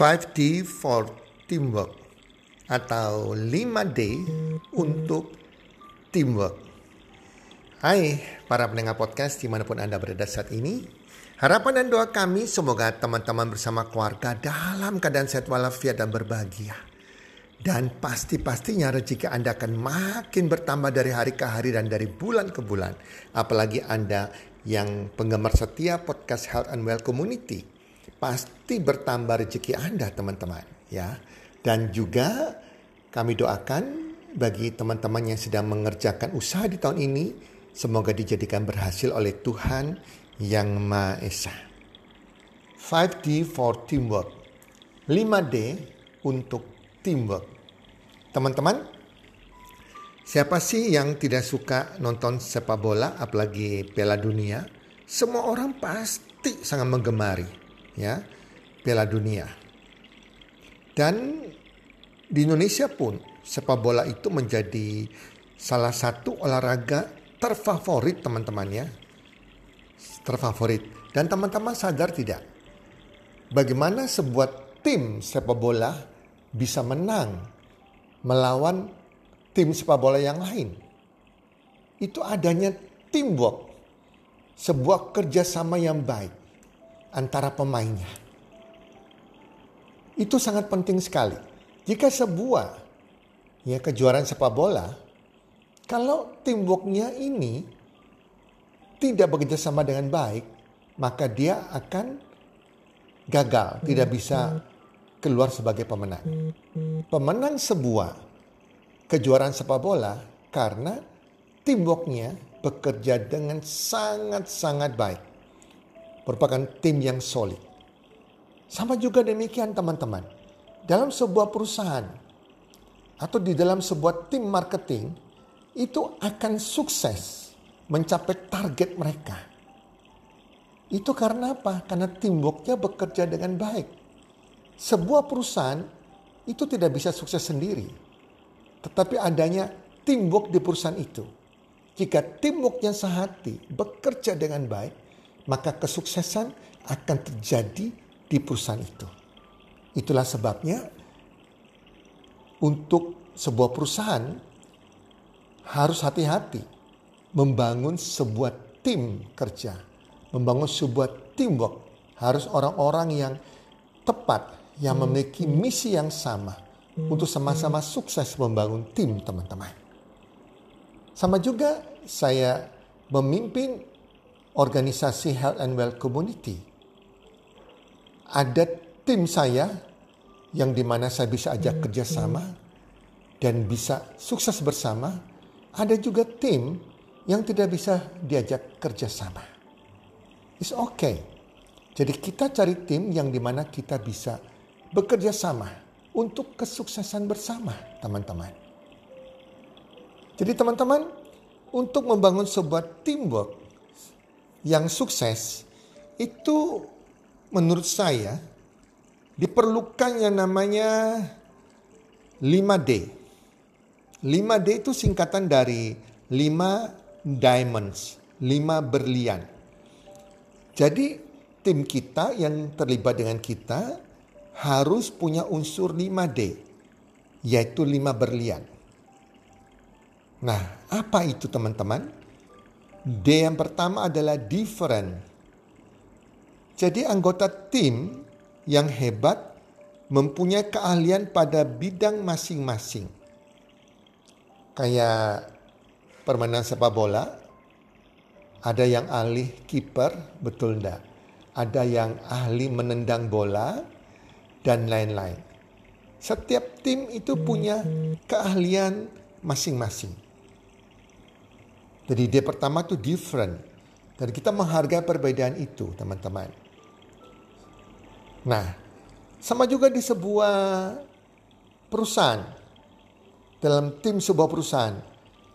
5D for Teamwork atau 5D untuk Teamwork. Hai para pendengar podcast di mana pun Anda berada saat ini. Harapan dan doa kami semoga teman-teman bersama keluarga dalam keadaan sehat walafiat dan berbahagia. Dan pasti-pastinya rezeki Anda akan makin bertambah dari hari ke hari dan dari bulan ke bulan. Apalagi Anda yang penggemar setia podcast Health and Well Community pasti bertambah rezeki Anda teman-teman ya. Dan juga kami doakan bagi teman-teman yang sedang mengerjakan usaha di tahun ini semoga dijadikan berhasil oleh Tuhan yang Maha Esa. 5D for teamwork. 5D untuk teamwork. Teman-teman, siapa sih yang tidak suka nonton sepak bola apalagi Piala Dunia? Semua orang pasti sangat menggemari ya Piala Dunia. Dan di Indonesia pun sepak bola itu menjadi salah satu olahraga terfavorit teman-teman ya. Terfavorit. Dan teman-teman sadar tidak? Bagaimana sebuah tim sepak bola bisa menang melawan tim sepak bola yang lain? Itu adanya teamwork. Sebuah kerjasama yang baik antara pemainnya. Itu sangat penting sekali. Jika sebuah ya kejuaraan sepak bola, kalau teamworknya ini tidak bekerja sama dengan baik, maka dia akan gagal, tidak bisa keluar sebagai pemenang. Pemenang sebuah kejuaraan sepak bola karena teamworknya bekerja dengan sangat-sangat baik merupakan tim yang solid. Sama juga demikian teman-teman. Dalam sebuah perusahaan atau di dalam sebuah tim marketing itu akan sukses mencapai target mereka. Itu karena apa? Karena teamworknya bekerja dengan baik. Sebuah perusahaan itu tidak bisa sukses sendiri. Tetapi adanya teamwork di perusahaan itu. Jika teamworknya sehati, bekerja dengan baik, maka kesuksesan akan terjadi di perusahaan itu. Itulah sebabnya untuk sebuah perusahaan harus hati-hati membangun sebuah tim kerja, membangun sebuah teamwork. Harus orang-orang yang tepat, yang memiliki misi yang sama untuk sama-sama sukses membangun tim teman-teman. Sama juga saya memimpin organisasi Health and Well Community. Ada tim saya yang di mana saya bisa ajak kerjasama dan bisa sukses bersama. Ada juga tim yang tidak bisa diajak kerjasama. It's okay. Jadi kita cari tim yang di mana kita bisa bekerja sama untuk kesuksesan bersama teman-teman. Jadi teman-teman untuk membangun sebuah teamwork yang sukses itu menurut saya diperlukan yang namanya 5D. 5D itu singkatan dari 5 diamonds, 5 berlian. Jadi tim kita yang terlibat dengan kita harus punya unsur 5D, yaitu 5 berlian. Nah, apa itu teman-teman? D yang pertama adalah different. Jadi anggota tim yang hebat mempunyai keahlian pada bidang masing-masing. Kayak permainan sepak bola, ada yang ahli kiper, betul enggak? Ada yang ahli menendang bola, dan lain-lain. Setiap tim itu punya keahlian masing-masing. Jadi dia pertama tu different. Dan kita menghargai perbedaan itu teman-teman. Nah, sama juga di sebuah perusahaan. Dalam tim sebuah perusahaan.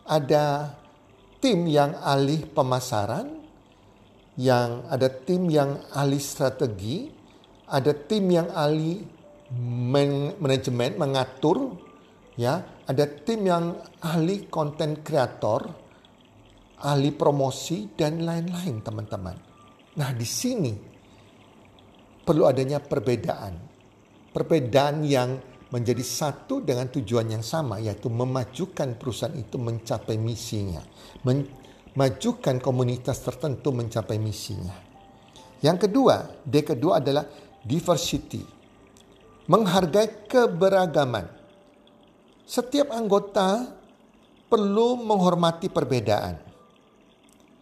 Ada tim yang ahli pemasaran. Yang ada tim yang ahli strategi. Ada tim yang ahli manajemen, mengatur. Ya, ada tim yang ahli konten kreator ahli promosi, dan lain-lain teman-teman. Nah di sini perlu adanya perbedaan. perbedaan yang menjadi satu dengan tujuan yang sama yaitu memajukan perusahaan itu mencapai misinya, memajukan komunitas tertentu mencapai misinya. Yang kedua, D kedua adalah diversity. Menghargai keberagaman. Setiap anggota perlu menghormati perbedaan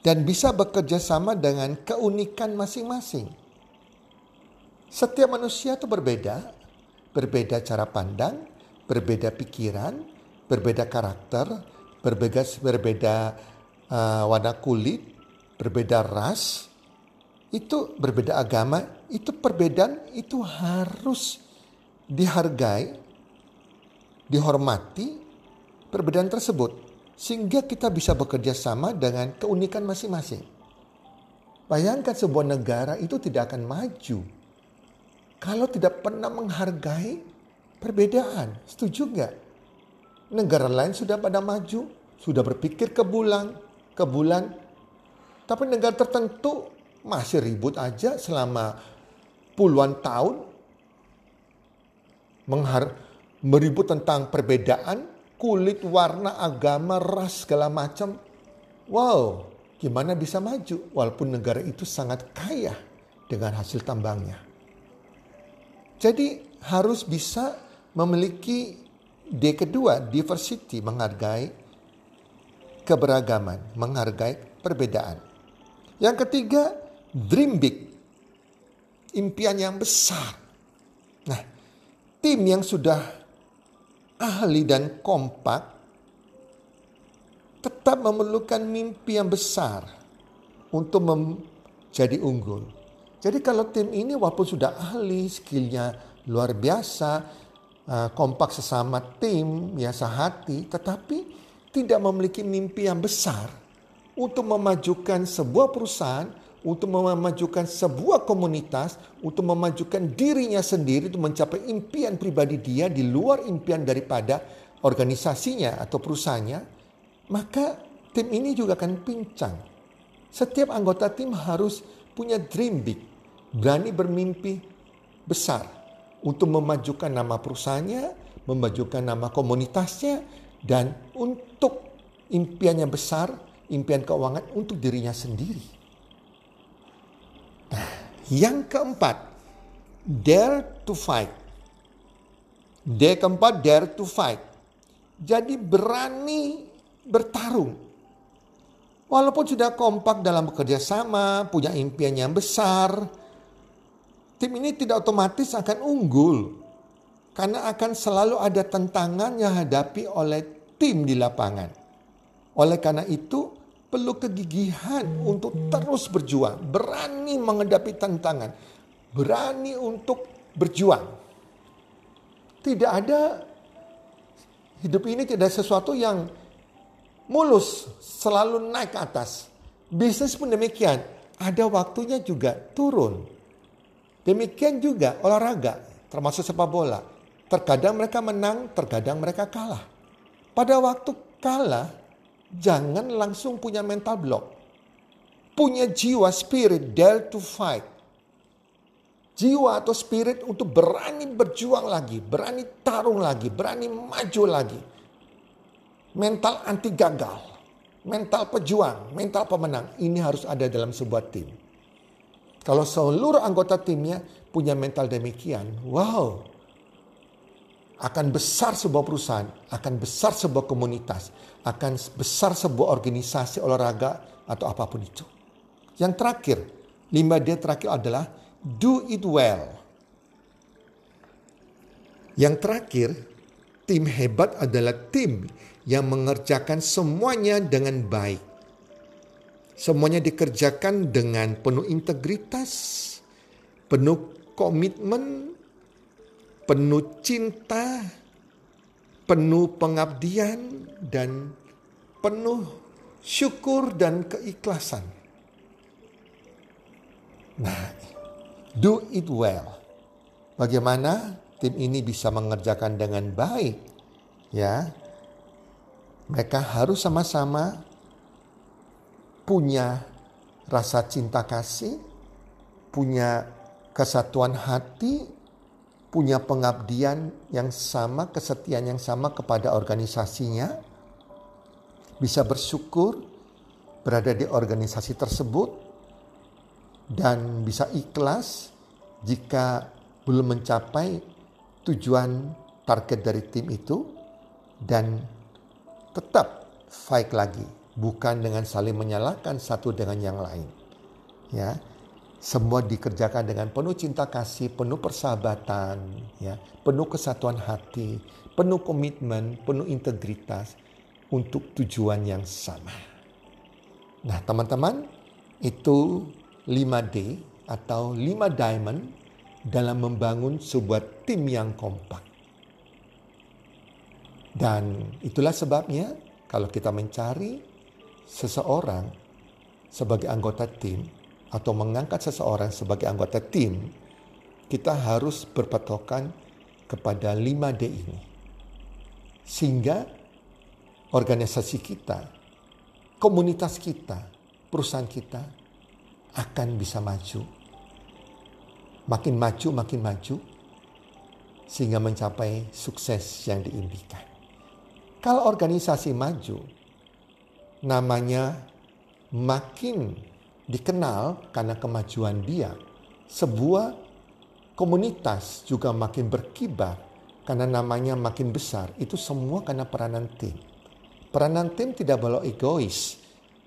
dan bisa bekerja sama dengan keunikan masing-masing. Setiap manusia itu berbeda, berbeda cara pandang, berbeda pikiran, berbeda karakter, berbeda berbeda uh, warna kulit, berbeda ras, itu berbeda agama, itu perbedaan itu harus dihargai, dihormati perbedaan tersebut sehingga kita bisa bekerja sama dengan keunikan masing-masing. Bayangkan sebuah negara itu tidak akan maju kalau tidak pernah menghargai perbedaan. Setuju nggak? Negara lain sudah pada maju, sudah berpikir ke bulan, ke bulan. Tapi negara tertentu masih ribut aja selama puluhan tahun. Menghar meribut tentang perbedaan, kulit, warna, agama, ras, segala macam. Wow, gimana bisa maju? Walaupun negara itu sangat kaya dengan hasil tambangnya. Jadi harus bisa memiliki D kedua, diversity, menghargai keberagaman, menghargai perbedaan. Yang ketiga, dream big. Impian yang besar. Nah, tim yang sudah ahli dan kompak tetap memerlukan mimpi yang besar untuk menjadi unggul. Jadi kalau tim ini walaupun sudah ahli, skillnya luar biasa, uh, kompak sesama tim, ya sehati, tetapi tidak memiliki mimpi yang besar untuk memajukan sebuah perusahaan, untuk memajukan sebuah komunitas, untuk memajukan dirinya sendiri untuk mencapai impian pribadi dia di luar impian daripada organisasinya atau perusahaannya, maka tim ini juga akan pincang. Setiap anggota tim harus punya dream big, berani bermimpi besar untuk memajukan nama perusahaannya, memajukan nama komunitasnya, dan untuk impiannya besar, impian keuangan untuk dirinya sendiri. Yang keempat, dare to fight. D keempat, dare to fight. Jadi berani bertarung. Walaupun sudah kompak dalam bekerja sama, punya impian yang besar, tim ini tidak otomatis akan unggul. Karena akan selalu ada tantangan yang hadapi oleh tim di lapangan. Oleh karena itu perlu kegigihan untuk terus berjuang. Berani menghadapi tantangan. Berani untuk berjuang. Tidak ada hidup ini tidak sesuatu yang mulus selalu naik ke atas. Bisnis pun demikian. Ada waktunya juga turun. Demikian juga olahraga, termasuk sepak bola. Terkadang mereka menang, terkadang mereka kalah. Pada waktu kalah, jangan langsung punya mental block. Punya jiwa spirit, dare to fight. Jiwa atau spirit untuk berani berjuang lagi, berani tarung lagi, berani maju lagi. Mental anti gagal, mental pejuang, mental pemenang. Ini harus ada dalam sebuah tim. Kalau seluruh anggota timnya punya mental demikian, wow, akan besar sebuah perusahaan, akan besar sebuah komunitas, akan besar sebuah organisasi olahraga atau apa pun itu. Yang terakhir, lima D terakhir adalah do it well. Yang terakhir, tim hebat adalah tim yang mengerjakan semuanya dengan baik. Semuanya dikerjakan dengan penuh integritas, penuh komitmen, penuh cinta, penuh pengabdian, dan penuh syukur dan keikhlasan. Nah, do it well. Bagaimana tim ini bisa mengerjakan dengan baik? Ya, mereka harus sama-sama punya rasa cinta kasih, punya kesatuan hati, punya pengabdian yang sama, kesetiaan yang sama kepada organisasinya, bisa bersyukur berada di organisasi tersebut, dan bisa ikhlas jika belum mencapai tujuan target dari tim itu, dan tetap fight lagi, bukan dengan saling menyalahkan satu dengan yang lain. Ya, semua dikerjakan dengan penuh cinta kasih, penuh persahabatan, ya, penuh kesatuan hati, penuh komitmen, penuh integritas untuk tujuan yang sama. Nah, teman-teman, itu 5D atau 5 diamond dalam membangun sebuah tim yang kompak. Dan itulah sebabnya kalau kita mencari seseorang sebagai anggota tim, atau mengangkat seseorang sebagai anggota tim, kita harus berpatokan kepada 5D ini. Sehingga organisasi kita, komunitas kita, perusahaan kita akan bisa maju. Makin maju, makin maju, sehingga mencapai sukses yang diimpikan. Kalau organisasi maju, namanya makin dikenal karena kemajuan dia. Sebuah komunitas juga makin berkibar karena namanya makin besar. Itu semua karena peranan tim. Peranan tim tidak boleh egois.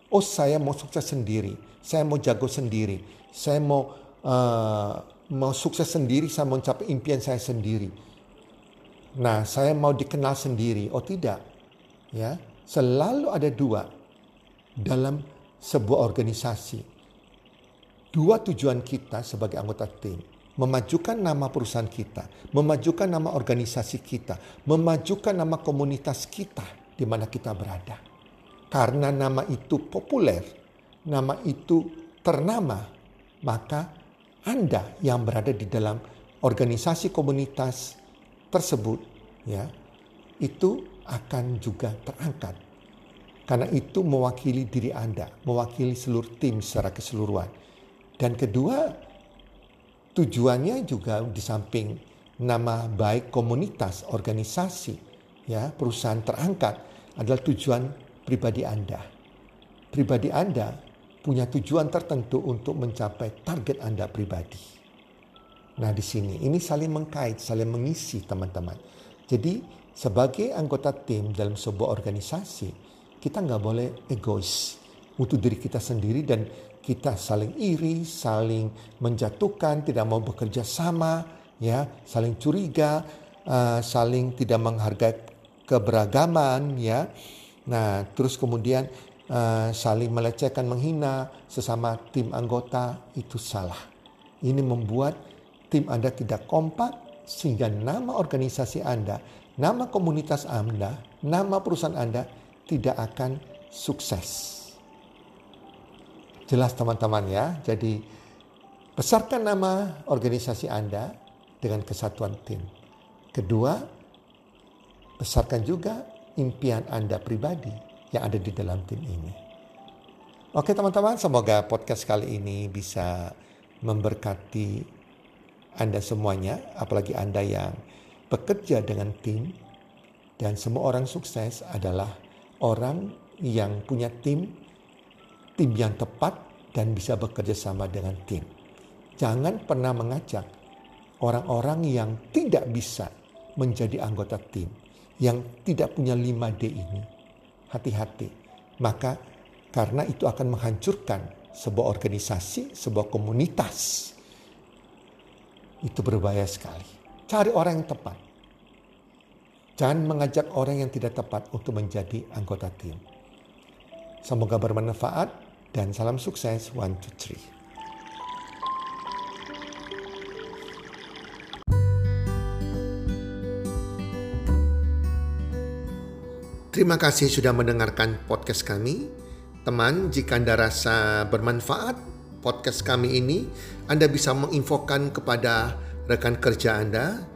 Oh saya mau sukses sendiri, saya mau jago sendiri, saya mau uh, mau sukses sendiri, saya mau mencapai impian saya sendiri. Nah, saya mau dikenal sendiri. Oh tidak, ya selalu ada dua dalam sebuah organisasi. Dua tujuan kita sebagai anggota tim, memajukan nama perusahaan kita, memajukan nama organisasi kita, memajukan nama komunitas kita di mana kita berada. Karena nama itu populer, nama itu ternama, maka Anda yang berada di dalam organisasi komunitas tersebut ya, itu akan juga terangkat karena itu mewakili diri Anda, mewakili seluruh tim secara keseluruhan. Dan kedua, tujuannya juga di samping nama baik komunitas, organisasi, ya, perusahaan terangkat adalah tujuan pribadi Anda. Pribadi Anda punya tujuan tertentu untuk mencapai target Anda pribadi. Nah, di sini ini saling mengkait, saling mengisi teman-teman. Jadi, sebagai anggota tim dalam sebuah organisasi, kita nggak boleh egois untuk diri kita sendiri dan kita saling iri, saling menjatuhkan, tidak mau bekerja sama, ya, saling curiga, uh, saling tidak menghargai keberagaman, ya. Nah, terus kemudian uh, saling melecehkan, menghina sesama tim anggota itu salah. Ini membuat tim Anda tidak kompak sehingga nama organisasi Anda, nama komunitas Anda, nama perusahaan Anda tidak akan sukses. Jelas teman-teman ya. Jadi besarkan nama organisasi Anda dengan kesatuan tim. Kedua, besarkan juga impian Anda pribadi yang ada di dalam tim ini. Oke teman-teman, semoga podcast kali ini bisa memberkati Anda semuanya, apalagi Anda yang bekerja dengan tim dan semua orang sukses adalah orang yang punya tim, tim yang tepat dan bisa bekerja sama dengan tim. Jangan pernah mengajak orang-orang yang tidak bisa menjadi anggota tim, yang tidak punya 5D ini. Hati-hati. Maka karena itu akan menghancurkan sebuah organisasi, sebuah komunitas. Itu berbahaya sekali. Cari orang yang tepat. Jangan mengajak orang yang tidak tepat untuk menjadi anggota tim. Semoga bermanfaat dan salam sukses. One, two, three. Terima kasih sudah mendengarkan podcast kami. Teman, jika Anda rasa bermanfaat podcast kami ini, Anda bisa menginfokan kepada rekan kerja Anda